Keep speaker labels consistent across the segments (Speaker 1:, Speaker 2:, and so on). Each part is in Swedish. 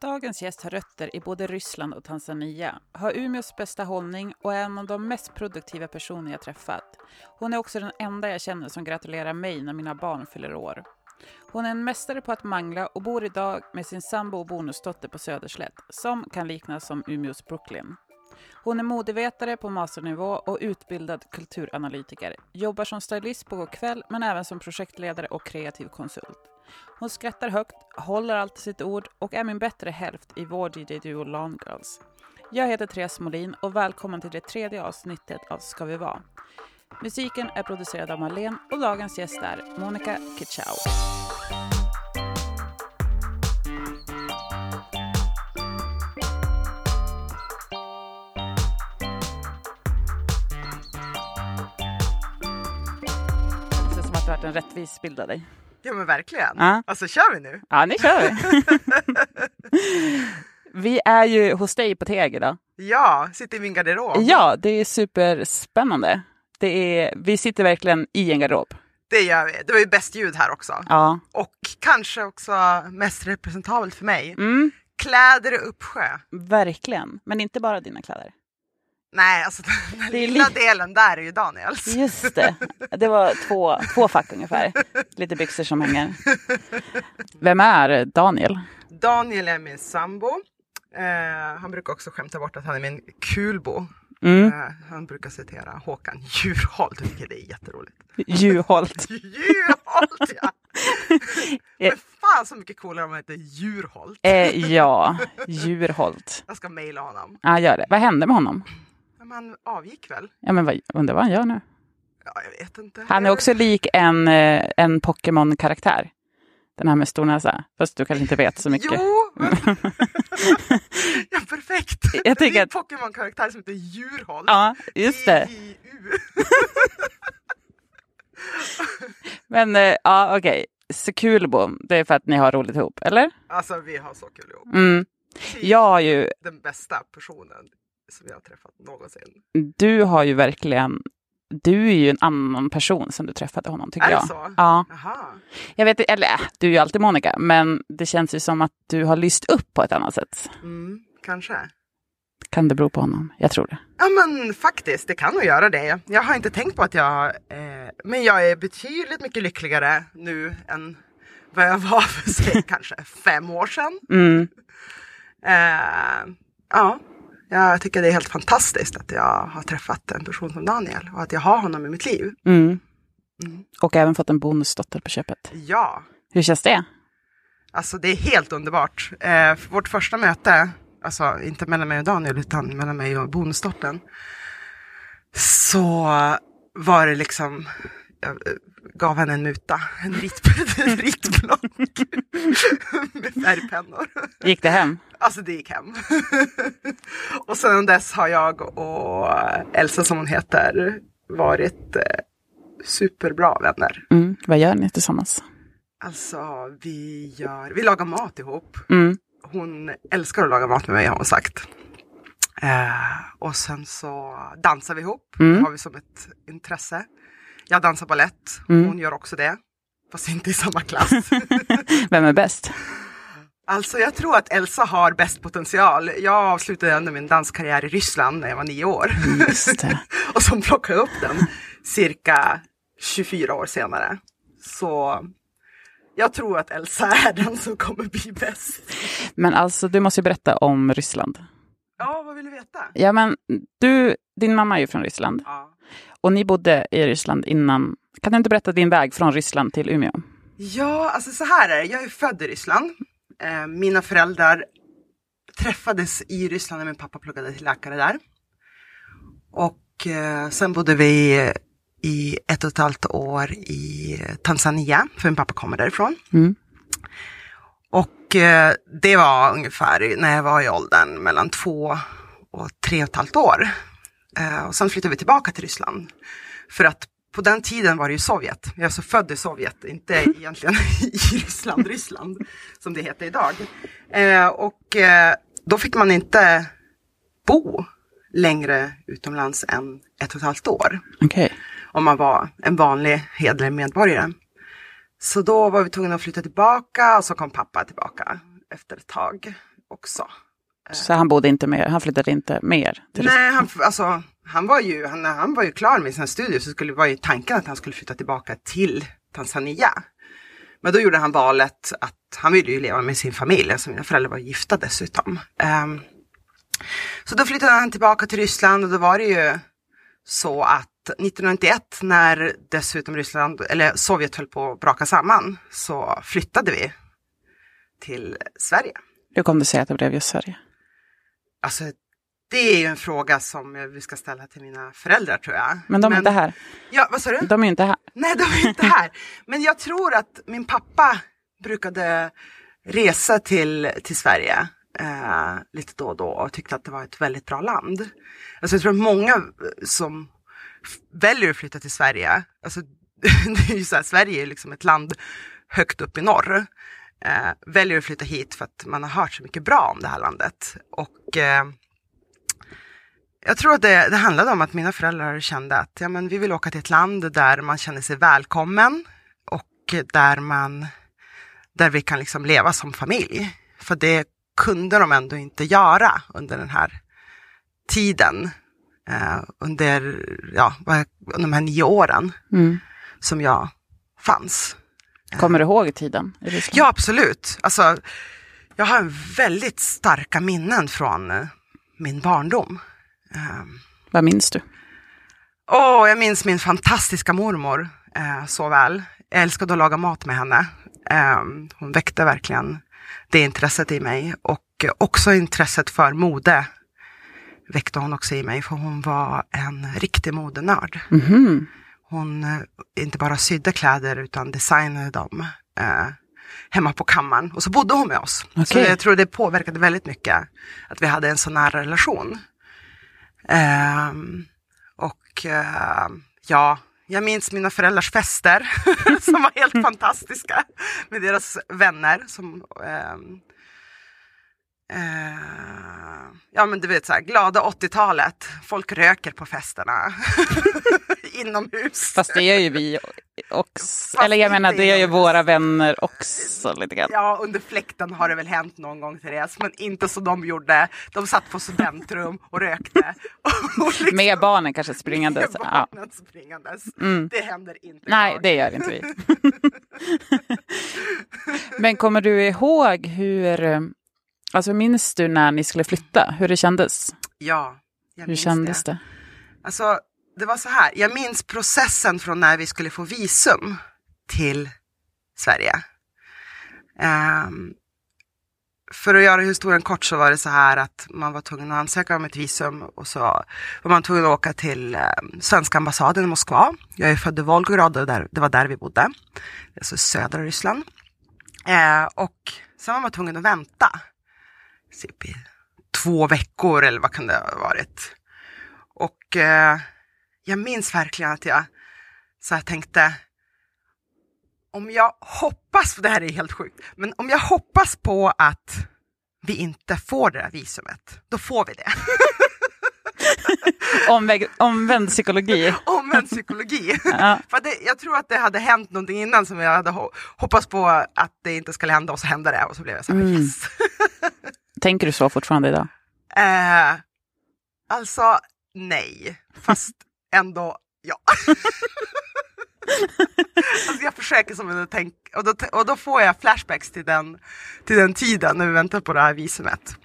Speaker 1: Dagens gäst har rötter i både Ryssland och Tanzania, har Umeås bästa hållning och är en av de mest produktiva personer jag träffat. Hon är också den enda jag känner som gratulerar mig när mina barn fyller år. Hon är en mästare på att mangla och bor idag med sin sambo och bonusdotter på Söderslätt, som kan liknas som Umeås Brooklyn. Hon är modevetare på masternivå och utbildad kulturanalytiker. Jobbar som stylist på kväll men även som projektledare och kreativ konsult. Hon skrattar högt, håller alltid sitt ord och är min bättre hälft i vår DJ-duo Lawn Girls. Jag heter Therese Molin och välkommen till det tredje avsnittet av Ska vi vara. Musiken är producerad av Marlene och dagens gäst är Monica Kitschau. Det känns som att du har varit en rättvis bild av dig.
Speaker 2: Ja men verkligen.
Speaker 1: Ja.
Speaker 2: Alltså kör vi nu?
Speaker 1: Ja, nu kör vi. vi är ju hos dig på Teg idag.
Speaker 2: Ja, sitter i min garderob.
Speaker 1: Ja, det är superspännande. Det är, vi sitter verkligen i en garderob.
Speaker 2: Det gör vi. Det var ju bäst ljud här också.
Speaker 1: Ja.
Speaker 2: Och kanske också mest representabelt för mig.
Speaker 1: Mm,
Speaker 2: Kläder i uppsjö.
Speaker 1: verkligen. Men inte bara dina kläder.
Speaker 2: Nej, alltså den
Speaker 1: Det
Speaker 2: lilla
Speaker 1: li-
Speaker 2: delen där är ju Daniels.
Speaker 1: Just det. Det var två, två fack ungefär. Lite byxor som hänger. Vem är Daniel?
Speaker 2: Daniel är min sambo. Eh, han brukar också skämta bort att han är min kulbo.
Speaker 1: Mm.
Speaker 2: Eh, han brukar citera Håkan Juholt. Det är jätteroligt.
Speaker 1: Juholt.
Speaker 2: Juholt ja! Men fan så mycket coolare om han heter Djurholt.
Speaker 1: Eh, ja, Djurholt.
Speaker 2: Jag ska mejla honom.
Speaker 1: Ja, gör det. Vad hände med honom?
Speaker 2: Men han avgick väl?
Speaker 1: Ja, men vad, undrar vad han gör nu?
Speaker 2: Ja, jag vet inte.
Speaker 1: Han är också lik en, eh, en Pokémon-karaktär. Den här med stor näsa. Fast du kanske inte vet så mycket.
Speaker 2: Jo! ja, perfekt.
Speaker 1: Jag
Speaker 2: det är en Pokémon-karaktär som heter Djurholt.
Speaker 1: Ja, just det. Men eh, ja, okej. Sekulbo, det är för att ni har roligt ihop, eller?
Speaker 2: Alltså vi har så kul ihop.
Speaker 1: Mm. Jag har ju,
Speaker 2: Den bästa personen som jag har träffat någonsin.
Speaker 1: du har ju verkligen, du är ju en annan person sen du träffade honom, tycker
Speaker 2: Är det
Speaker 1: jag.
Speaker 2: så?
Speaker 1: Ja,
Speaker 2: Jaha.
Speaker 1: jag vet eller äh, du är ju alltid Monica, men det känns ju som att du har lyst upp på ett annat sätt.
Speaker 2: Mm, kanske.
Speaker 1: Kan det bero på honom? Jag tror det.
Speaker 2: Ja men faktiskt, det kan nog göra det. Jag har inte tänkt på att jag, eh, men jag är betydligt mycket lyckligare nu än vad jag var för säg, kanske fem år sedan.
Speaker 1: Mm.
Speaker 2: Eh, ja, jag tycker det är helt fantastiskt att jag har träffat en person som Daniel och att jag har honom i mitt liv.
Speaker 1: Mm.
Speaker 2: Mm.
Speaker 1: Och även fått en bonusdotter på köpet.
Speaker 2: Ja,
Speaker 1: Hur känns det?
Speaker 2: alltså det är helt underbart. Eh, vårt första möte, alltså inte mellan mig och Daniel utan mellan mig och bonusdottern, så var det liksom, gav henne en muta, en rit, en ritblock med färgpennor.
Speaker 1: Gick det hem?
Speaker 2: Alltså det gick hem. och sedan dess har jag och Elsa som hon heter varit eh, superbra vänner.
Speaker 1: Mm. Vad gör ni tillsammans?
Speaker 2: Alltså vi gör, vi lagar mat ihop.
Speaker 1: Mm.
Speaker 2: Hon älskar att laga mat med mig har hon sagt. Eh, och sen så dansar vi ihop.
Speaker 1: Mm.
Speaker 2: Det har vi som ett intresse. Jag dansar balett.
Speaker 1: Mm.
Speaker 2: Hon gör också det. Fast inte i samma klass.
Speaker 1: Vem är bäst?
Speaker 2: Alltså jag tror att Elsa har bäst potential. Jag avslutade ändå min danskarriär i Ryssland när jag var nio år.
Speaker 1: Just det.
Speaker 2: och så plockade jag upp den cirka 24 år senare. Så jag tror att Elsa är den som kommer bli bäst.
Speaker 1: Men alltså, du måste ju berätta om Ryssland.
Speaker 2: Ja, vad vill du veta?
Speaker 1: Ja, men du, din mamma är ju från Ryssland
Speaker 2: Ja.
Speaker 1: Och ni bodde i Ryssland innan. Kan du inte berätta din väg från Ryssland till Umeå?
Speaker 2: Ja, alltså så här är det. Jag är född i Ryssland. Eh, mina föräldrar träffades i Ryssland när min pappa pluggade till läkare där. Och eh, sen bodde vi i ett och ett halvt år i Tanzania, för min pappa kommer därifrån.
Speaker 1: Mm.
Speaker 2: Och eh, det var ungefär när jag var i åldern mellan två och tre och ett halvt år. Eh, och sen flyttade vi tillbaka till Ryssland. För att på den tiden var det ju Sovjet. Jag är så född i Sovjet, inte egentligen i Ryssland, Ryssland som det heter idag. Eh, och eh, då fick man inte bo längre utomlands än ett och ett halvt år
Speaker 1: Okej.
Speaker 2: om man var en vanlig hederlig medborgare. Så då var vi tvungna att flytta tillbaka och så kom pappa tillbaka efter ett tag. också.
Speaker 1: Så han bodde inte mer, han flyttade inte mer? Till
Speaker 2: Nej, han, alltså, han, var ju, han, när han var ju klar med sina studier så skulle, var ju tanken att han skulle flytta tillbaka till Tanzania. Men då gjorde han valet att han ville ju leva med sin familj, alltså mina föräldrar var gifta dessutom. Um, så då flyttade han tillbaka till Ryssland och då var det ju så att 1991 när dessutom Ryssland, eller Sovjet höll på att braka samman, så flyttade vi till Sverige.
Speaker 1: Hur kom det sig att det blev just Sverige?
Speaker 2: Alltså, det är ju en fråga som vi ska ställa till mina föräldrar tror jag.
Speaker 1: Men de är inte här.
Speaker 2: Ja, vad sa du?
Speaker 1: De är inte här.
Speaker 2: Nej, de är inte här. Men jag tror att min pappa brukade resa till, till Sverige eh, lite då och då och tyckte att det var ett väldigt bra land. Alltså jag tror att många som väljer att flytta till Sverige, alltså det är ju så här, Sverige är liksom ett land högt upp i norr. Eh, väljer att flytta hit för att man har hört så mycket bra om det här landet. Och eh, jag tror att det, det handlade om att mina föräldrar kände att ja, men vi vill åka till ett land där man känner sig välkommen och där man där vi kan liksom leva som familj. För det kunde de ändå inte göra under den här tiden. Eh, under, ja, de här nio åren mm. som jag fanns.
Speaker 1: Kommer du ihåg tiden i
Speaker 2: Ryssland? Ja, absolut. Alltså, jag har väldigt starka minnen från eh, min barndom.
Speaker 1: Um, Vad minns du?
Speaker 2: Åh, oh, jag minns min fantastiska mormor eh, så väl. Jag älskade att laga mat med henne. Eh, hon väckte verkligen det intresset i mig och också intresset för mode väckte hon också i mig för hon var en riktig modenörd. Mm -hmm. Hon eh, inte bara sydde kläder utan designade dem eh, hemma på kammaren och så bodde hon med oss. Okay. Så jag tror det påverkade väldigt mycket att vi hade en så nära relation. Eh, och eh, ja, jag minns mina föräldrars fester som var helt fantastiska med deras vänner. Som, ehm, eh, ja men du vet så här, glada 80-talet, folk röker på festerna inomhus.
Speaker 1: Fast det gör ju vi också, eller jag menar det gör ju våra vänner också lite grann.
Speaker 2: Ja, under fläkten har det väl hänt någon gång Therese, men inte så de gjorde. De satt på studentrum och rökte.
Speaker 1: Och liksom, med barnen kanske springandes.
Speaker 2: Med barnen ja. springandes. Mm. Det händer inte.
Speaker 1: Nej, jag. det gör inte vi. men kommer du ihåg hur, alltså minns du när ni skulle flytta, hur det kändes?
Speaker 2: Ja,
Speaker 1: jag Hur kändes det? det?
Speaker 2: Alltså, det var så här, jag minns processen från när vi skulle få visum till Sverige. Um, för att göra historien kort så var det så här att man var tvungen att ansöka om ett visum och så var man tvungen att åka till um, svenska ambassaden i Moskva. Jag är född i Volgograd och där, det var där vi bodde, alltså södra Ryssland. Uh, och sen var man tvungen att vänta typ i två veckor eller vad kan det ha varit. Och uh, jag minns verkligen att jag så här tänkte, om jag hoppas, för det här är helt sjukt, men om jag hoppas på att vi inte får det där visumet, då får vi det.
Speaker 1: Omväg, omvänd psykologi.
Speaker 2: omvänd psykologi. ja. För det, jag tror att det hade hänt någonting innan som jag hade hoppats på att det inte skulle hända och så hände det och så blev jag så här, mm. yes.
Speaker 1: Tänker du så fortfarande idag?
Speaker 2: Eh, alltså, nej. Fast ändå, ja. alltså jag försöker som en tänk och då, och då får jag flashbacks till den, till den tiden när vi väntar på det här visumet.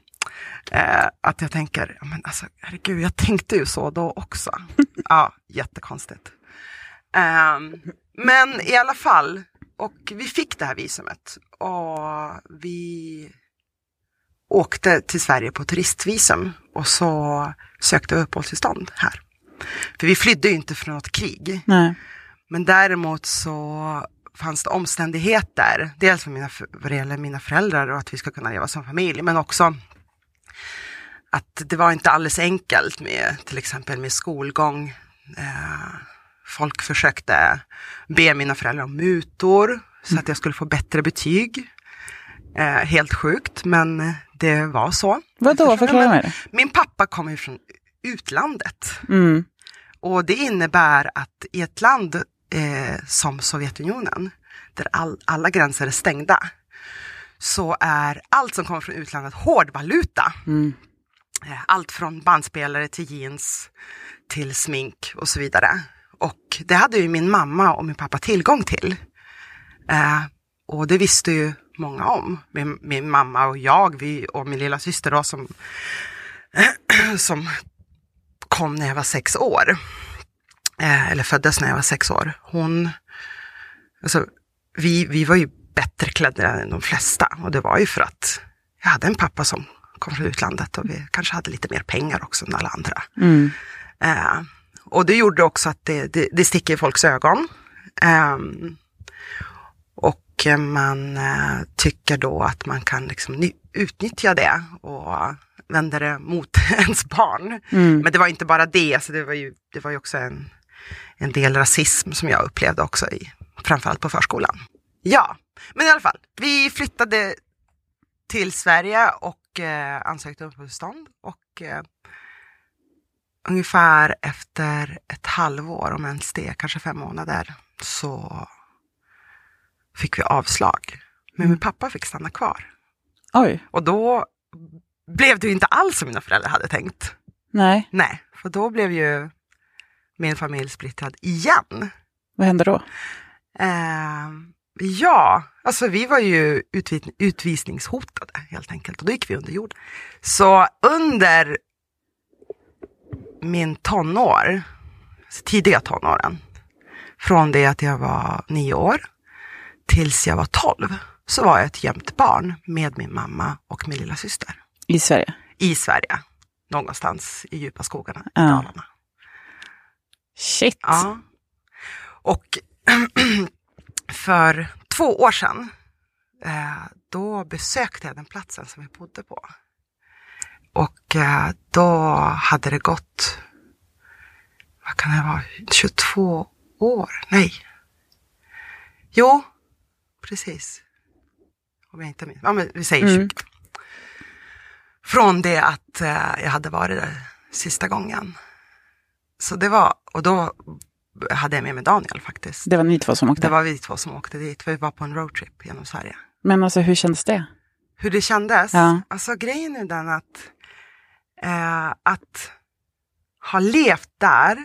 Speaker 2: Eh, att jag tänker, men alltså, herregud, jag tänkte ju så då också. ja, jättekonstigt. Eh, men i alla fall, och vi fick det här visumet och vi åkte till Sverige på turistvisum och så sökte uppehållstillstånd här. För vi flydde ju inte från något krig.
Speaker 1: Nej.
Speaker 2: Men däremot så fanns det omständigheter, dels för mina, vad det gäller mina föräldrar och att vi ska kunna leva som familj, men också att det var inte alldeles enkelt med till exempel med skolgång. Eh, folk försökte be mina föräldrar om mutor så att jag skulle få bättre betyg. Eh, helt sjukt, men det var så.
Speaker 1: Vadå, förklara mig
Speaker 2: Min pappa kommer ju från utlandet.
Speaker 1: Mm.
Speaker 2: Och det innebär att i ett land eh, som Sovjetunionen, där all, alla gränser är stängda, så är allt som kommer från utlandet hårdvaluta.
Speaker 1: Mm.
Speaker 2: Eh, Allt från bandspelare till jeans till smink och så vidare. Och det hade ju min mamma och min pappa tillgång till. Eh, och det visste ju många om. Min, min mamma och jag vi, och min lilla syster då som, som kom när jag var sex år. Eh, eller föddes när jag var sex år. Hon, alltså, vi, vi var ju bättre klädda än de flesta. Och det var ju för att jag hade en pappa som kom från utlandet och vi kanske hade lite mer pengar också än alla andra.
Speaker 1: Mm.
Speaker 2: Eh, och det gjorde också att det, det, det sticker i folks ögon. Ehm, och eh, man eh, tycker då att man kan liksom ny- utnyttja det och vända det mot ens barn.
Speaker 1: Mm.
Speaker 2: Men det var inte bara det, alltså det, var ju, det var ju också en, en del rasism som jag upplevde också, i, framförallt på förskolan. Ja, men i alla fall, vi flyttade till Sverige och eh, ansökte om uppehållstillstånd. Och eh, ungefär efter ett halvår, om ens det, kanske fem månader, så fick vi avslag. Men min pappa fick stanna kvar.
Speaker 1: Oj,
Speaker 2: Och då blev det ju inte alls som mina föräldrar hade tänkt.
Speaker 1: nej.
Speaker 2: Nej, för då blev ju min familj splittrad igen.
Speaker 1: Vad hände då?
Speaker 2: Eh, ja, alltså vi var ju utvis- utvisningshotade helt enkelt och då gick vi under jorden. Så under min tonår, tidiga tonåren, från det att jag var nio år tills jag var tolv, så var jag ett jämnt barn med min mamma och min lilla syster
Speaker 1: I Sverige?
Speaker 2: i Sverige. Någonstans i djupa skogarna i
Speaker 1: Ja.
Speaker 2: Dalarna.
Speaker 1: Shit.
Speaker 2: Ja. Och för två år sedan, eh, då besökte jag den platsen som vi bodde på. Och eh, då hade det gått, vad kan det vara, 22 år? Nej. Jo, precis. Om jag inte minns. Ja, men vi säger 20.
Speaker 1: Mm.
Speaker 2: Från det att eh, jag hade varit där sista gången. Så det var, och då hade jag med mig Daniel faktiskt.
Speaker 1: Det var ni två som åkte?
Speaker 2: Det var vi två som åkte dit, för vi var på en roadtrip genom Sverige.
Speaker 1: Men alltså hur kändes det?
Speaker 2: Hur det kändes?
Speaker 1: Ja.
Speaker 2: Alltså grejen är den att, eh, att ha levt där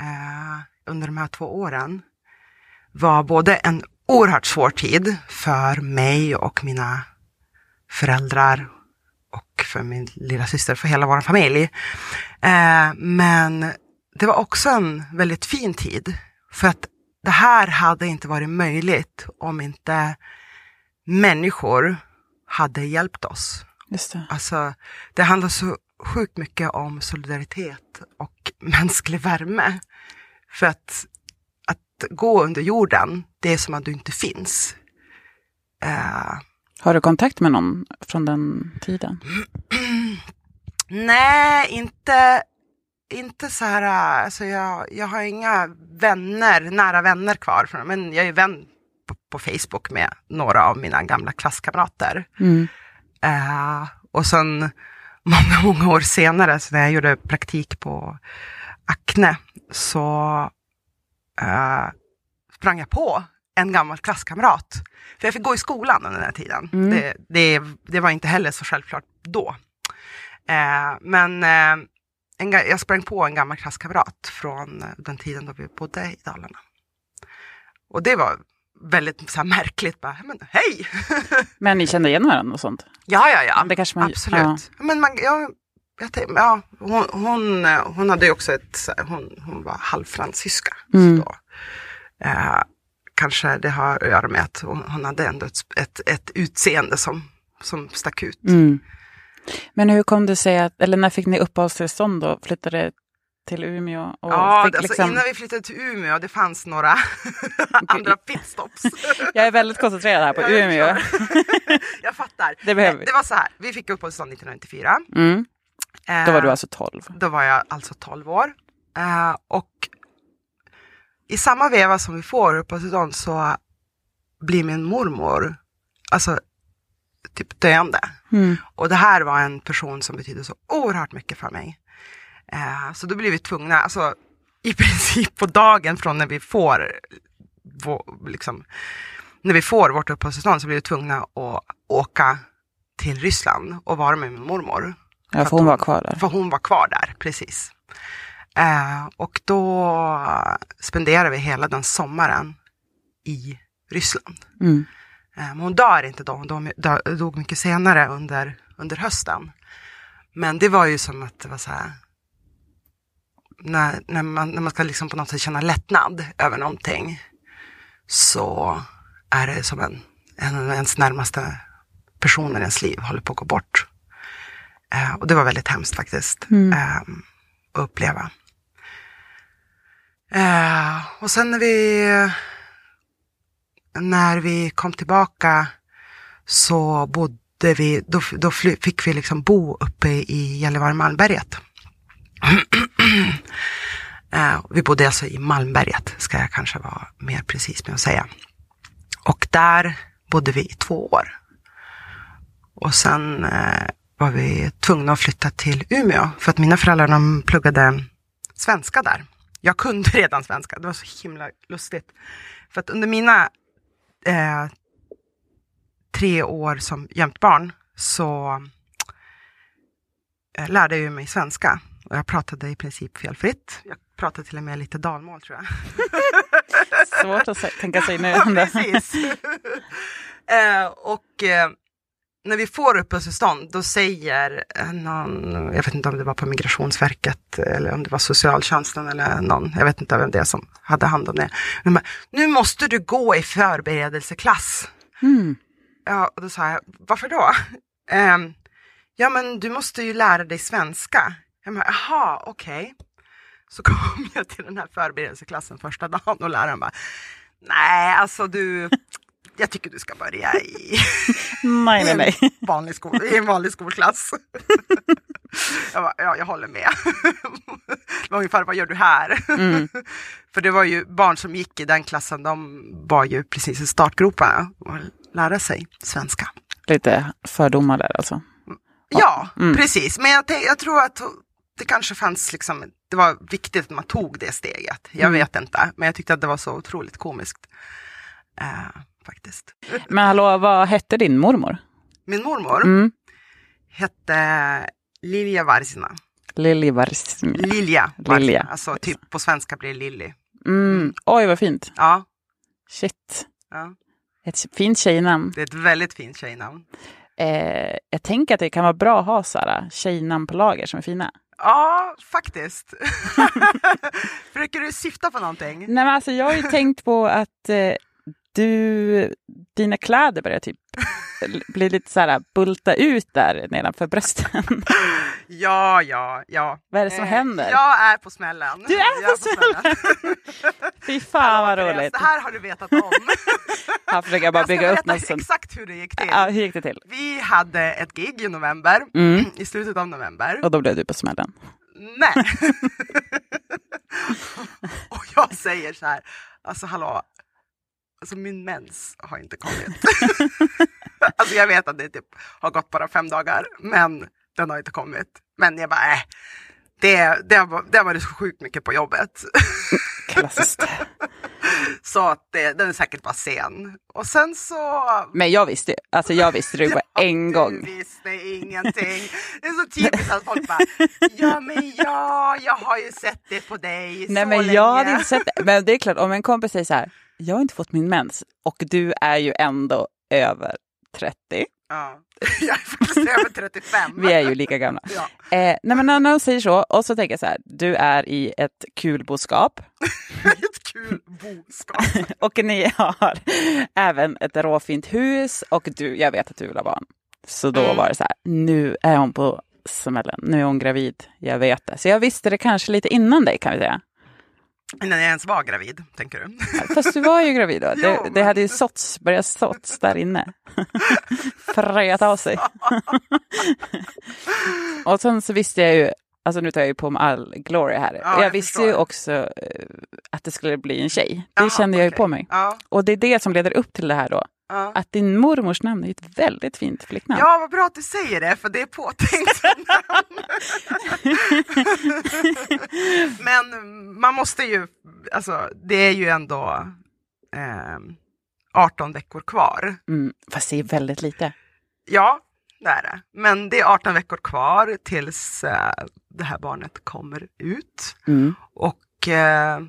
Speaker 2: eh, under de här två åren var både en oerhört svår tid för mig och mina föräldrar och för min lilla syster, för hela vår familj. Eh, men det var också en väldigt fin tid. För att det här hade inte varit möjligt om inte människor hade hjälpt oss.
Speaker 1: Just det.
Speaker 2: Alltså, det handlar så sjukt mycket om solidaritet och mänsklig värme. För att, att gå under jorden, det är som att du inte finns. Eh,
Speaker 1: Har du kontakt med någon från den tiden?
Speaker 2: nej, inte, inte så här, alltså jag, jag har inga vänner, nära vänner kvar. från- Men jag är vän på, på Facebook med några av mina gamla klasskamrater.
Speaker 1: Mm.
Speaker 2: Eh, och sen många, många år senare, så när jag gjorde praktik på Acne, så eh, sprang jag på en gammal klasskamrat. För jag fick gå i skolan under den här tiden.
Speaker 1: Mm.
Speaker 2: Det, det, det var inte heller så självklart då. Eh, men eh, en, jag sprang på en gammal klasskamrat från den tiden då vi bodde i Dalarna. Och det var väldigt så här, märkligt. Bara, men, Hej!
Speaker 1: Men ni kände igen varandra och sånt?
Speaker 2: Ja, ja, ja.
Speaker 1: Det kanske man-
Speaker 2: Absolut.
Speaker 1: ja.
Speaker 2: Men man, ja, jag tänk, ja, hon, hon, hon hade ju också ett, hon, hon var halvfransyska.
Speaker 1: Mm.
Speaker 2: Så då, eh, kanske det har att göra med att hon, hon hade ändå ett, ett, ett utseende som, som stack ut.
Speaker 1: Mm. Men hur kom det sig att, eller när fick ni uppehållstillstånd då? Flyttade till Umeå?
Speaker 2: Ja, alltså
Speaker 1: liksom...
Speaker 2: innan vi flyttade till Umeå, det fanns några andra pitstops.
Speaker 1: Jag är väldigt koncentrerad här på
Speaker 2: Ja, jag
Speaker 1: Umeå.
Speaker 2: jag fattar.
Speaker 1: Det behöver vi.
Speaker 2: det var så här, vi fick uppehållstillstånd 1994.
Speaker 1: Mm. Då var du
Speaker 2: Eh,
Speaker 1: alltså 12?
Speaker 2: Då var jag alltså 12 år. Eh, och i samma veva som vi får uppehållstillstånd så blir min mormor alltså typ döende.
Speaker 1: Mm.
Speaker 2: Och det här var en person som betydde så oerhört mycket för mig. Eh, så då blir vi tvungna, alltså i princip på dagen från när vi får vår, liksom, när vi får vårt uppehållstillstånd så blir vi tvungna att åka till Ryssland och vara med min mormor.
Speaker 1: Ja, för hon var kvar där.
Speaker 2: För hon var kvar där, precis. Eh, och då spenderade vi hela den sommaren i Ryssland.
Speaker 1: Mm.
Speaker 2: Eh, men hon dör inte då, hon dog, mycket senare under, under hösten. Men det var ju som att det var så här, när, när, man, när man ska liksom på något sätt känna lättnad över någonting, så är det som en, en av ens närmaste personer i ens liv håller på att gå bort. Eh, och det var väldigt hemskt faktiskt
Speaker 1: Mm.
Speaker 2: eh, att uppleva. Eh, och sen när vi, när vi kom tillbaka så bodde vi, då, då fly, fick vi liksom bo uppe i Gällivare-Malmberget. eh, vi bodde alltså i Malmberget, ska jag kanske vara mer precis med att säga. Och där bodde vi i två år. Och sen eh, var vi tvungna att flytta till Umeå för att mina föräldrar de pluggade svenska där. Jag kunde redan svenska, det var så himla lustigt. För att under mina eh, tre år som gömt barn så eh, lärde jag mig svenska. Och jag pratade i princip felfritt. Jag pratade till och med lite dalmål tror jag.
Speaker 1: Svårt att tänka sig nu.
Speaker 2: Ja, precis. eh, och eh, när vi får uppehållstillstånd, då säger eh, någon, jag vet inte om det var på Migrationsverket eller om det var socialtjänsten eller någon, jag vet inte vem det är som hade hand om det. Men bara, nu måste du gå i förberedelseklass.
Speaker 1: Mm.
Speaker 2: Ja, och då sa jag, varför då? Ehm, ja, men du måste ju lära dig svenska. Jag bara, jaha, okej. Så kom jag till den här förberedelseklassen första dagen och läraren bara, nej, alltså du, jag tycker du ska börja i,
Speaker 1: Nej, nej, nej.
Speaker 2: i, en, vanlig skol, i en vanlig skolklass. Jag bara, ja, jag håller med. Det var ungefär, vad gör du här?
Speaker 1: Mm.
Speaker 2: För det var ju barn som gick i den klassen, de var ju precis i startgroparna och lära sig svenska.
Speaker 1: Lite fördomar där alltså.
Speaker 2: Ja,
Speaker 1: Mm.
Speaker 2: precis. Men jag, jag tror att det kanske fanns liksom, det var viktigt att man tog det steget. Jag
Speaker 1: Mm.
Speaker 2: vet inte, men jag tyckte att det var så otroligt komiskt. Eh, faktiskt.
Speaker 1: Men hallå, vad hette din mormor?
Speaker 2: Min mormor
Speaker 1: Mm.
Speaker 2: hette Lilja Varsina. Lilja Varsina.
Speaker 1: Lilja.
Speaker 2: Alltså typ på svenska blir det Lilly.
Speaker 1: Mm. Oj, vad fint.
Speaker 2: Ja,
Speaker 1: Shit.
Speaker 2: ja,
Speaker 1: Ett fint tjejnamn.
Speaker 2: det är ett väldigt fint tjejnamn.
Speaker 1: Eh, jag tänker att det kan vara bra att ha så här, tjejnamn på lager som är fina.
Speaker 2: Ja, faktiskt. Försöker du syfta på någonting?
Speaker 1: Nej, men alltså, jag har ju tänkt på att eh, du, dina kläder börjar typ bli lite så här bulta ut där nedanför brösten.
Speaker 2: Ja, ja, ja.
Speaker 1: Vad är det som
Speaker 2: Eh,
Speaker 1: händer?
Speaker 2: Jag är på smällen.
Speaker 1: Du är
Speaker 2: Jag
Speaker 1: på smällen. Fy fan vad roligt.
Speaker 2: Det här har du vetat om.
Speaker 1: Här försöker bara bygga upp något sånt.
Speaker 2: exakt hur det gick till.
Speaker 1: Ja, hur gick det till?
Speaker 2: Vi hade ett gig i november,
Speaker 1: Mm.
Speaker 2: i slutet av november.
Speaker 1: Och då blev du på smällen.
Speaker 2: Nej. och jag säger så här, alltså hallå, alltså min mens har inte kommit. alltså jag vet att det typ har gått bara fem dagar, men den har inte kommit. Men jag bara, äh, det, det, har, det har varit så sjukt mycket på jobbet.
Speaker 1: Klassiskt.
Speaker 2: så att det, den är säkert bara sen. Och sen så...
Speaker 1: Men jag visste ju. Alltså jag visste det på
Speaker 2: Ja,
Speaker 1: en
Speaker 2: Du
Speaker 1: gång.
Speaker 2: visste ingenting. Det är så typiskt att folk bara, ja men ja, jag har ju sett det på dig
Speaker 1: Nej
Speaker 2: så
Speaker 1: men
Speaker 2: länge.
Speaker 1: jag hade inte sett det. Men det är klart, om en kompis säger så här, jag har inte fått min mens och du är ju ändå över 30.
Speaker 2: Ja. Jag är faktiskt över 35.
Speaker 1: Vi är ju lika gamla.
Speaker 2: Ja.
Speaker 1: Eh, nej men när någon säger så, och så tänker jag så här, du är i ett kulboskap
Speaker 2: Ett kul boskap.
Speaker 1: och ni har även ett råfint hus och du, jag vet att du vill ha barn. Så då
Speaker 2: Mm.
Speaker 1: var det så här, nu är hon på smällen, nu är hon gravid, jag vet det. Så jag visste det kanske lite innan dig kan vi säga.
Speaker 2: Innan jag ens var gravid, tänker du?
Speaker 1: Fast du var ju gravid då. Det, det hade ju såtts, börjat såtts där inne. Fröjat av sig. och sen så visste jag ju, alltså nu tar jag ju på mig all glory här.
Speaker 2: Ja,
Speaker 1: jag,
Speaker 2: jag
Speaker 1: visste ju också eh, att det skulle bli en tjej. Det
Speaker 2: Jaha,
Speaker 1: kände jag ju
Speaker 2: okej.
Speaker 1: på mig.
Speaker 2: Ja,
Speaker 1: Och det är det som leder upp till det här då.
Speaker 2: Ja.
Speaker 1: Att din mormors namn är ett väldigt fint flicknamn.
Speaker 2: ja, vad bra att du säger det, för det är påtänkt. Men man måste ju, alltså det är ju ändå, ehm, 18 veckor kvar.
Speaker 1: Mm, fast det är väldigt lite.
Speaker 2: Ja, det är det. Men det är 18 veckor kvar tills eh, det här barnet kommer ut.
Speaker 1: Mm.
Speaker 2: Och eh,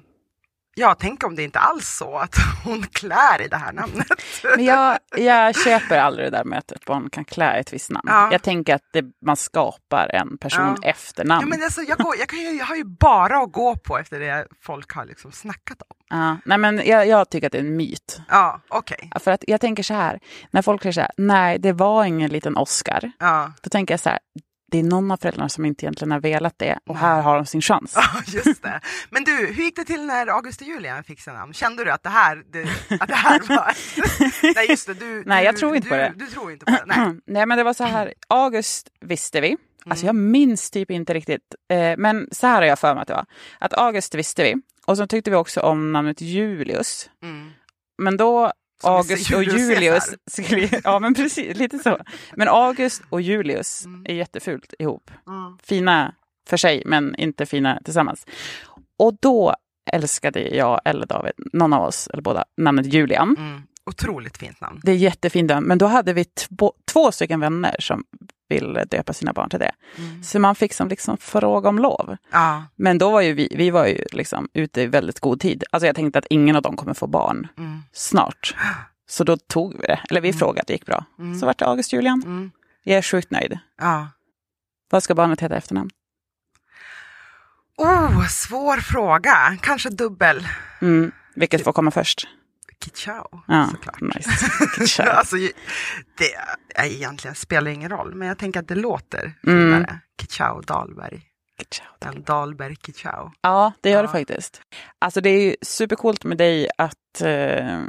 Speaker 2: jag tänker om det inte alls så att hon klär i det här namnet.
Speaker 1: Men jag, jag köper aldrig det där med att barn kan klä ett visst namn.
Speaker 2: Ja.
Speaker 1: Jag tänker att det, man skapar en person
Speaker 2: Ja.
Speaker 1: efternamn.
Speaker 2: Ja, men alltså, jag, går, jag, kan jag har ju bara att gå på efter det folk har liksom snackat om.
Speaker 1: Ja, nej, men jag, jag tycker att det är en myt.
Speaker 2: Ja.
Speaker 1: Ja, För att jag tänker så här, när folk säger så här, nej det var ingen liten Oscar.
Speaker 2: Ja.
Speaker 1: Då tänker jag så här, det är någon av föräldrarna som inte egentligen har velat det och här har de sin chans.
Speaker 2: Ja, just det. Men du, hur gick det till när August och Julia fick sina namn? Kände du att det här, det, att det här var... Nej, just det. Du,
Speaker 1: Nej,
Speaker 2: du,
Speaker 1: jag tror inte
Speaker 2: du,
Speaker 1: på det.
Speaker 2: Du tror inte på det? Nej.
Speaker 1: Nej men det var så här, August visste vi. Alltså jag
Speaker 2: Mm.
Speaker 1: minns typ inte riktigt. Eh, men så här har jag för mig att det var. Att August visste vi. Och så tyckte vi också om namnet Julius.
Speaker 2: Mm.
Speaker 1: Men då August och
Speaker 2: Julius.
Speaker 1: Skulle, ja men precis, lite så. Men August och Julius
Speaker 2: Mm.
Speaker 1: är jättefult ihop.
Speaker 2: Mm.
Speaker 1: Fina för sig men inte fina tillsammans. Och då älskade jag eller David, någon av oss, eller båda, namnet Julian.
Speaker 2: Mm. Otroligt fint namn.
Speaker 1: Det är jättefint namn, men då hade vi två, två stycken vänner som ville döpa sina barn till det.
Speaker 2: Mm.
Speaker 1: Så man fick som liksom fråga om lov.
Speaker 2: Ja.
Speaker 1: Men då var ju vi, vi var ju liksom ute i väldigt god tid. Alltså jag tänkte att ingen av dem kommer få barn
Speaker 2: Mm.
Speaker 1: snart. Så då tog vi det, eller vi
Speaker 2: Mm.
Speaker 1: frågade, det gick bra.
Speaker 2: Mm.
Speaker 1: Så vart det August Julian.
Speaker 2: Mm.
Speaker 1: Jag är sjukt nöjd.
Speaker 2: Ja.
Speaker 1: Vad ska barnet heta efternamn?
Speaker 2: Oh, svår fråga. Kanske dubbel.
Speaker 1: Mm. Vilket får komma först?
Speaker 2: Kichao,
Speaker 1: Ja,
Speaker 2: såklart.
Speaker 1: nice. Ciao.
Speaker 2: alltså, det är egentligen spelar ingen roll, men jag tänker att det låter
Speaker 1: Mm.
Speaker 2: finare. Kichao Dahlberg.
Speaker 1: Ciao.
Speaker 2: En Dahlberg Kichao.
Speaker 1: Ja, det gör
Speaker 2: Ja.
Speaker 1: det faktiskt. Alltså det är ju supercoolt med dig att eh,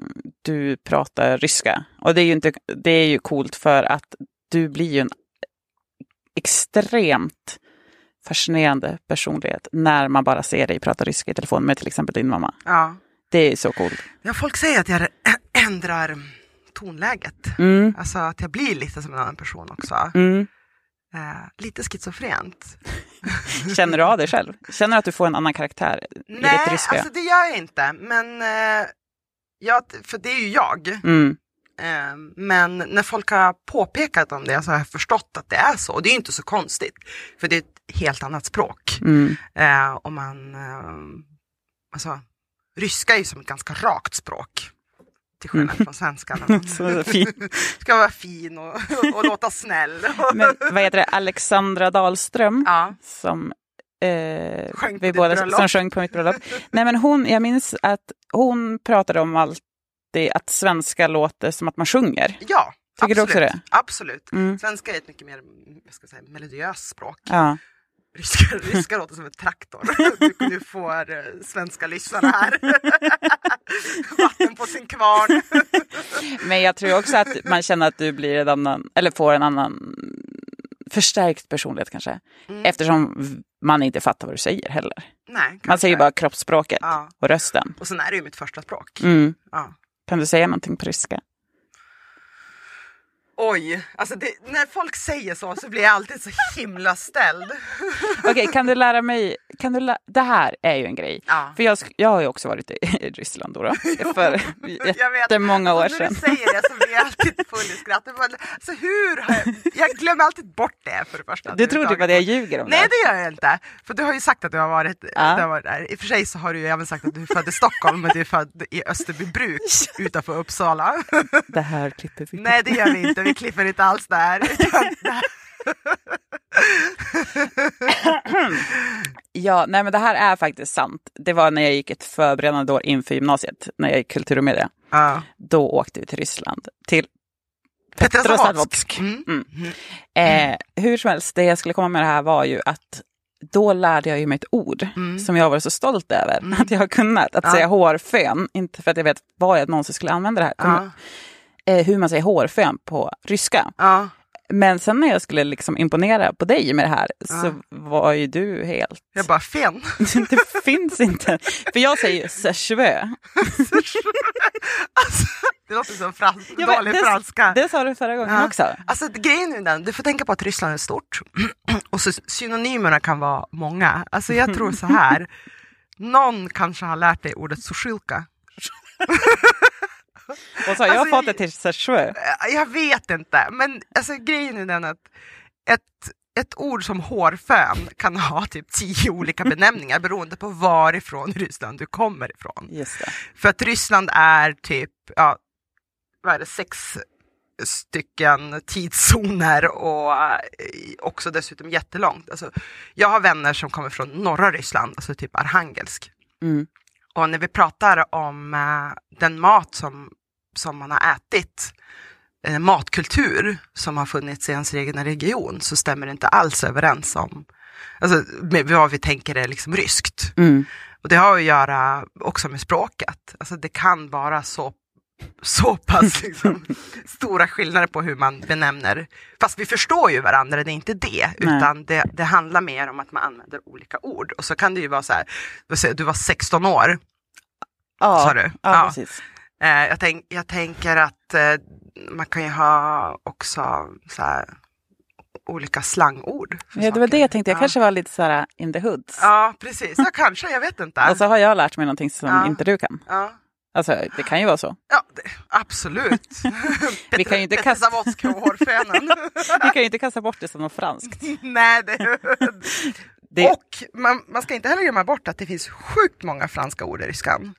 Speaker 1: du pratar ryska. Och det är, ju inte, det är ju coolt för att du blir ju en extremt fascinerande personlighet när man bara ser dig prata ryska i telefon med till exempel din mamma.
Speaker 2: Ja.
Speaker 1: Det är så coolt.
Speaker 2: ja, folk säger att jag ändrar tonläget.
Speaker 1: Mm,
Speaker 2: Alltså att jag blir lite som en annan person också.
Speaker 1: mm.
Speaker 2: Eh, lite schizofrent.
Speaker 1: Känner du av dig själv? Känner du att du får en annan karaktär i
Speaker 2: Nej,
Speaker 1: ditt ryska?
Speaker 2: alltså det gör jag inte. Men, eh, jag, för det är ju jag.
Speaker 1: Mm,
Speaker 2: Eh, men när folk har påpekat om det så har jag förstått att det är så. Och det är ju inte så konstigt. För det är ett helt annat språk.
Speaker 1: mm.
Speaker 2: Eh, och man, eh, alltså, ryska är ju som ett ganska rakt språk. Till skillnad från svenska. när man
Speaker 1: Mm. Så fin.
Speaker 2: ska vara fin och, och låta snäll.
Speaker 1: Men vad heter det, Alexandra Dahlström
Speaker 2: ja.
Speaker 1: som eh,
Speaker 2: Sjöng
Speaker 1: vi båda,
Speaker 2: bröllop.
Speaker 1: som sjöng på mitt bröllop. Nej men hon, jag minns att hon pratade om alltid att svenska låter som att man sjunger.
Speaker 2: ja,
Speaker 1: Tycker du
Speaker 2: absolut.
Speaker 1: också det?
Speaker 2: Absolut.
Speaker 1: Mm.
Speaker 2: Svenska är ett mycket mer vad ska jag säga, melodiöst språk.
Speaker 1: Ja.
Speaker 2: Ryska, ryska låter som en traktor. Du, du får eh, svenska lyssnare här. Vatten på sin kvarn.
Speaker 1: Men jag tror också att man känner att du blir en annan, eller får en annan förstärkt personlighet kanske.
Speaker 2: Mm.
Speaker 1: Eftersom man inte fattar vad du säger heller.
Speaker 2: Nej,
Speaker 1: Man säger bara kroppsspråket
Speaker 2: Ja.
Speaker 1: och rösten.
Speaker 2: Och sen är det ju mitt första språk.
Speaker 1: Mm.
Speaker 2: Ja.
Speaker 1: Kan du säga någonting på ryska?
Speaker 2: Oj, alltså det, när folk säger så så blir jag alltid så himla ställd.
Speaker 1: Okej, kan du lära mig, kan du lä- det här är ju en grej.
Speaker 2: Ja.
Speaker 1: För jag, jag har ju också varit i Ryssland då, då för jättemånga år
Speaker 2: Alltså, när
Speaker 1: sedan.
Speaker 2: du säger det så blir jag alltid full i skratt. Alltså, hur jag, jag glömmer alltid bort det för det första.
Speaker 1: Du tror typ att jag ljuger om
Speaker 2: Nej
Speaker 1: det?
Speaker 2: det gör jag inte. För du har ju sagt att du har varit,
Speaker 1: Ja.
Speaker 2: du har varit där. I och för sig så har du ju även sagt att du är född i Stockholm men du är född i Österbybruk utanför Uppsala.
Speaker 1: Det här klipper vi.
Speaker 2: Nej det gör vi inte, vi klipper inte alls där.
Speaker 1: Ja, nej men det här är faktiskt sant. Det var när jag gick ett förberedande år inför gymnasiet, när jag gick kultur och media.
Speaker 2: Ja.
Speaker 1: Då åkte vi till Ryssland, till
Speaker 2: Petrozavodsk.
Speaker 1: Petrozavodsk.
Speaker 2: Mm.
Speaker 1: Mm. Eh, hur som helst, det jag skulle komma med det här var ju att då lärde jag mig ett ord
Speaker 2: Mm.
Speaker 1: som jag var så stolt över att jag har kunnat. Att
Speaker 2: Ja.
Speaker 1: säga hårfön, inte för att jag vet vad jag någonsin skulle använda det här.
Speaker 2: Ja.
Speaker 1: Eh, hur man säger hårfön på ryska.
Speaker 2: Ja.
Speaker 1: Men sen när jag skulle liksom imponera på dig med det här så
Speaker 2: Ja.
Speaker 1: var ju du helt...
Speaker 2: Jag bara, fen.
Speaker 1: det finns inte. För jag säger seshvö.
Speaker 2: Alltså, det låter som frans,
Speaker 1: Ja,
Speaker 2: dålig
Speaker 1: det-
Speaker 2: franska.
Speaker 1: Det sa du förra gången
Speaker 2: Ja.
Speaker 1: också.
Speaker 2: Alltså grejen är den, du får tänka på att Ryssland är stort och så synonymerna kan vara många. Alltså jag tror så här, någon kanske har lärt dig ordet sushilka.
Speaker 1: Och så, jag har
Speaker 2: Alltså,
Speaker 1: fått det till Sechue.
Speaker 2: Jag vet inte, men alltså, grejen är den att ett, ett ord som hårfön kan ha typ tio olika benämningar beroende på varifrån Ryssland du kommer ifrån.
Speaker 1: Just det.
Speaker 2: För att Ryssland är typ, ja, vad är det, sex stycken tidszoner och eh, också dessutom jättelångt. Alltså, jag har vänner som kommer från norra Ryssland, alltså typ Arhangelsk.
Speaker 1: Mm.
Speaker 2: Och när vi pratar om eh, den mat som, som man har ätit, eh, matkultur som har funnits i ens egen region, så stämmer det inte alls överens om alltså, med vad vi tänker är liksom ryskt.
Speaker 1: Mm.
Speaker 2: Och det har att göra också med språket. Alltså det kan vara så, så pass liksom, stora skillnader på hur man benämner. Fast vi förstår ju varandra, det är inte det.
Speaker 1: Nej.
Speaker 2: Utan det, det handlar mer om att man använder olika ord. Och så kan det ju vara så här, du var 16 år,
Speaker 1: Ja,
Speaker 2: sa du?
Speaker 1: ja,
Speaker 2: Ja. Eh, jag, tänk, jag tänker att eh, man kan ju ha också så här, olika slangord.
Speaker 1: Ja, det var det
Speaker 2: saker.
Speaker 1: jag tänkte, jag
Speaker 2: ja.
Speaker 1: kanske var lite så här in the hoods.
Speaker 2: Ja, precis. Ja, kanske. Jag vet inte.
Speaker 1: Och så har jag lärt mig någonting som
Speaker 2: Ja.
Speaker 1: inte du kan.
Speaker 2: Ja.
Speaker 1: Alltså, det kan ju vara så.
Speaker 2: Ja, det, absolut.
Speaker 1: Vi kan ju inte kasta-. Vi kan ju inte kasta bort det som något franskt.
Speaker 2: Nej, det,
Speaker 1: Det,
Speaker 2: Och man, man ska inte heller glömma bort att det finns sjukt många franska ord i ryskan.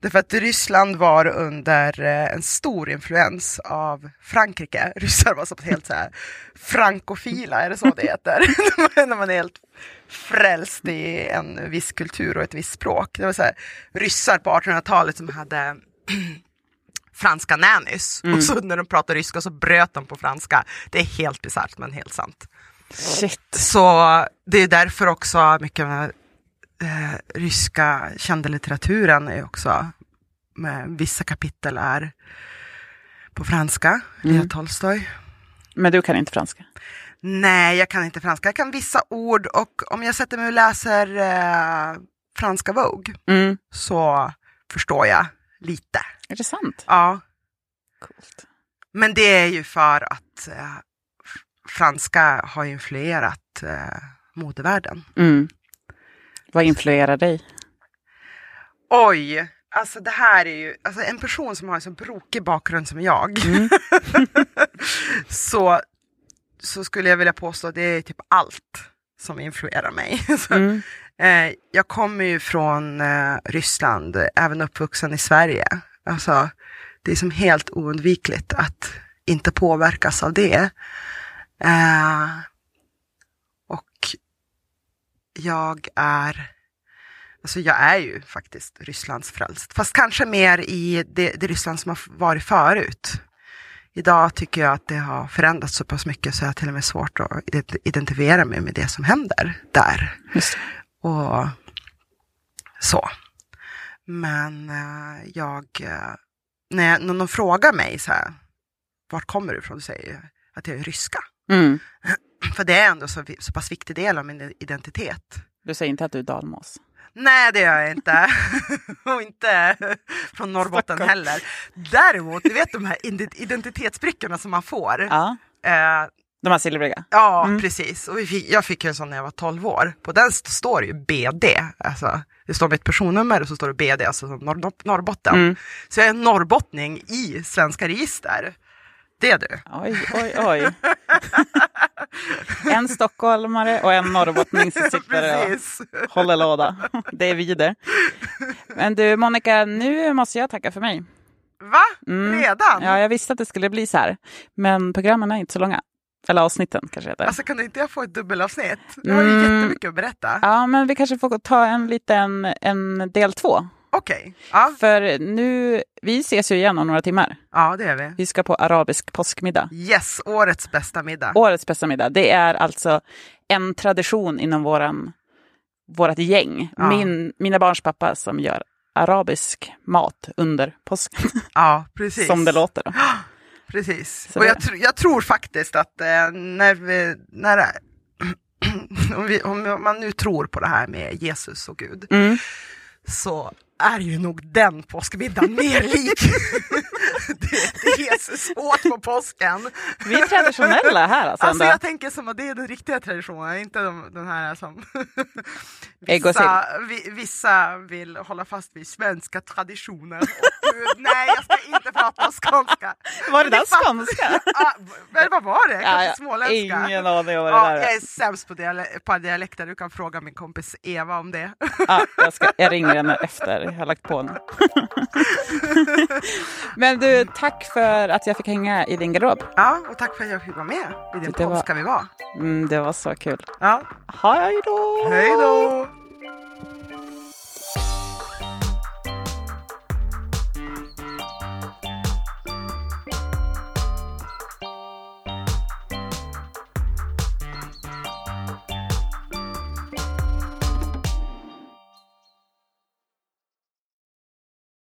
Speaker 2: Därför att Ryssland var under eh, en stor influens av Frankrike. Ryssar var så helt så här frankofila, är det så det heter? När man är helt frälst i en viss kultur och ett visst språk. Det var så här, ryssar på 1800-talet som hade franska nannys. Och så när de pratade ryska så bröt de på franska. Det är helt bisarrt men helt sant.
Speaker 1: Shit.
Speaker 2: Så det är därför också mycket av den här, eh, ryska kända litteraturen är också, med vissa kapitel är på franska,
Speaker 1: Mm.
Speaker 2: Tolstoj.
Speaker 1: Men du kan inte franska?
Speaker 2: Nej, jag kan inte franska. Jag kan vissa ord och om jag sätter mig och läser eh, franska Vogue
Speaker 1: Mm.
Speaker 2: så förstår jag lite.
Speaker 1: Är det sant?
Speaker 2: Ja,
Speaker 1: Coolt.
Speaker 2: men det är ju för att eh, franska har influerat eh, modevärlden.
Speaker 1: Mm. Vad influerar dig?
Speaker 2: Oj, alltså det här är ju, alltså en person som har en så brokig bakgrund som jag,
Speaker 1: Mm.
Speaker 2: så, så skulle jag vilja påstå att det är typ allt som influerar mig. Så,
Speaker 1: Mm.
Speaker 2: eh, jag kommer ju från eh, Ryssland, även uppvuxen i Sverige. Alltså, det är som helt oundvikligt att inte påverkas av det. Eh, och jag är Alltså jag är ju faktiskt Rysslands frälst. Fast kanske mer i det, det Ryssland som har varit förut. Idag tycker jag att det har förändrats så pass mycket så jag har till och med svårt att ident- identifiera mig med det som händer där. Och så. Men eh, jag, eh, när, jag, när någon frågar mig så här, vart kommer du ifrån? Så säger jag att jag är ryska.
Speaker 1: Mm.
Speaker 2: För det är ändå så, så pass viktig del av min identitet.
Speaker 1: Du säger inte att du är dalmas?
Speaker 2: Nej, det gör jag inte. och inte från Norrbotten
Speaker 1: Stockholm.
Speaker 2: heller. Däremot, du vet de här ide- identitetsbrickorna som man får.
Speaker 1: Ja.
Speaker 2: Eh,
Speaker 1: De här silvriga?
Speaker 2: ja,
Speaker 1: Mm.
Speaker 2: precis. Och fick, jag fick en sån när jag var 12 år. På den st- står det ju BD. Alltså, det står mitt personnummer och så står det BD, alltså Norr- Norrbotten.
Speaker 1: Mm.
Speaker 2: Så jag är en norrbottning i svenska register. Det är du.
Speaker 1: Oj, oj, oj. En stockholmare och en norrbottning som sitter och håller låda. Det är vi det. Men du Monica, nu måste jag tacka för mig.
Speaker 2: Va?
Speaker 1: Mm.
Speaker 2: Redan?
Speaker 1: Ja, jag visste att det skulle bli så här. Men programmen är inte så långa. Eller avsnitten kanske heter.
Speaker 2: Alltså kan du inte jag få ett dubbelavsnitt? Du har ju
Speaker 1: Mm.
Speaker 2: jättemycket att berätta.
Speaker 1: Ja, men vi kanske får ta en liten en del två.
Speaker 2: Okej. Ja.
Speaker 1: För nu, vi ses ju igen om några timmar.
Speaker 2: ja, det är vi.
Speaker 1: Vi ska på arabisk påskmiddag.
Speaker 2: Yes, årets bästa middag.
Speaker 1: Årets bästa middag. Det är alltså en tradition inom våran, vårat gäng.
Speaker 2: Ja.
Speaker 1: Min, mina barns pappa som gör arabisk mat under påsken.
Speaker 2: Ja, precis.
Speaker 1: Som det låter. Då.
Speaker 2: Precis.
Speaker 1: Så
Speaker 2: och jag, tr- jag tror faktiskt att eh, när, vi, när om, vi, om man nu tror på det här med Jesus och Gud,
Speaker 1: Mm.
Speaker 2: så är ju nog den påskmiddagen mer lik. det, det Jesus åt på påsken.
Speaker 1: Vi är traditionella här alltså.
Speaker 2: Alltså jag tänker som att det är den riktiga traditionen, inte de, den här som vissa, vi, vissa vill hålla fast vid svenska traditioner och gud, nej jag ska inte prata om skånska.
Speaker 1: Var det där
Speaker 2: Det fan-
Speaker 1: skånska?
Speaker 2: Men vad var det? Kanske
Speaker 1: Ja, ja,
Speaker 2: småländska?
Speaker 1: Ingen aning vad det
Speaker 2: Ja,
Speaker 1: där
Speaker 2: jag
Speaker 1: är.
Speaker 2: är sämst på, diale- på dialekter. Du kan fråga min kompis Eva om det.
Speaker 1: Ja, jag, ska, jag ringer henne efter. Jag har lagt på nu. Men du, tack för att jag fick hänga i din garderob.
Speaker 2: Ja, och tack för att jag fick vara med i din
Speaker 1: Det var-
Speaker 2: podd ska vi vara.
Speaker 1: Mm, det var så kul.
Speaker 2: Ja,
Speaker 1: Hej då!
Speaker 2: hej då!